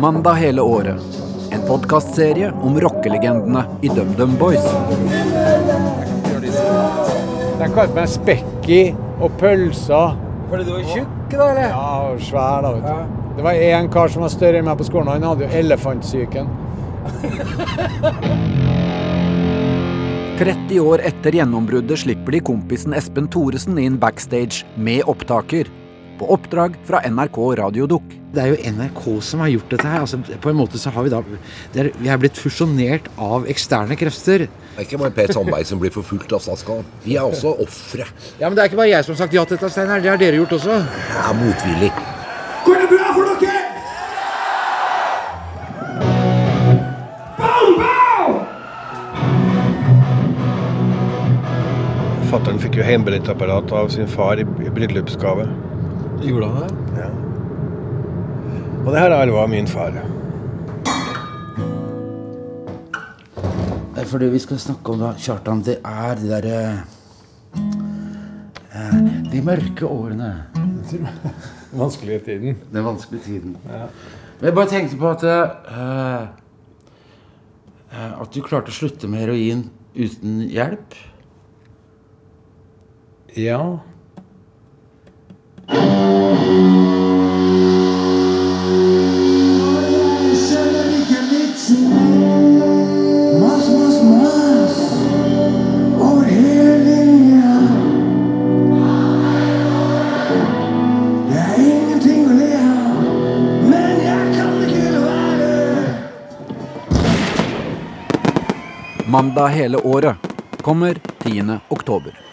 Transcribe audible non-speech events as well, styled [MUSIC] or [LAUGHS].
mandag hele året. En podkastserie om rockelegendene i DumDum Boys. De kalte meg Spekki og Pølsa. Fordi du var tjukk, da? eller? Ja, og svær, da. vet du. Det var én kar som var større enn meg på skolen. Han hadde jo elefantsyken. [LAUGHS] 30 år etter gjennombruddet slipper de kompisen Espen Thoresen inn backstage med opptaker. På oppdrag fra NRK Radiodukk. Det er jo NRK som har gjort dette her. Altså, på en måte så har Vi da det er, Vi er blitt fusjonert av eksterne krefter. Det er ikke bare Per Sandberg som blir forfulgt av Statskanalen. Vi er også ofre. Ja, Men det er ikke bare jeg som har sagt ja til dette, Steinar. Det har dere gjort også. Jeg er motvillig. Går det Fattern fikk jo hjemmebillettapparat av sin far i, i bryllupsgave. Gjorde han det? Og det her arva min far. Det er fordi vi skal snakke om da, Kjartan, det er de derre eh, De mørke årene. Den [LAUGHS] Vanskelige tiden. Den vanskelige tiden. Men jeg bare tenkte på at eh, eh, At du klarte å slutte med heroin uten hjelp. Ja. Mandag hele året kommer 10. oktober.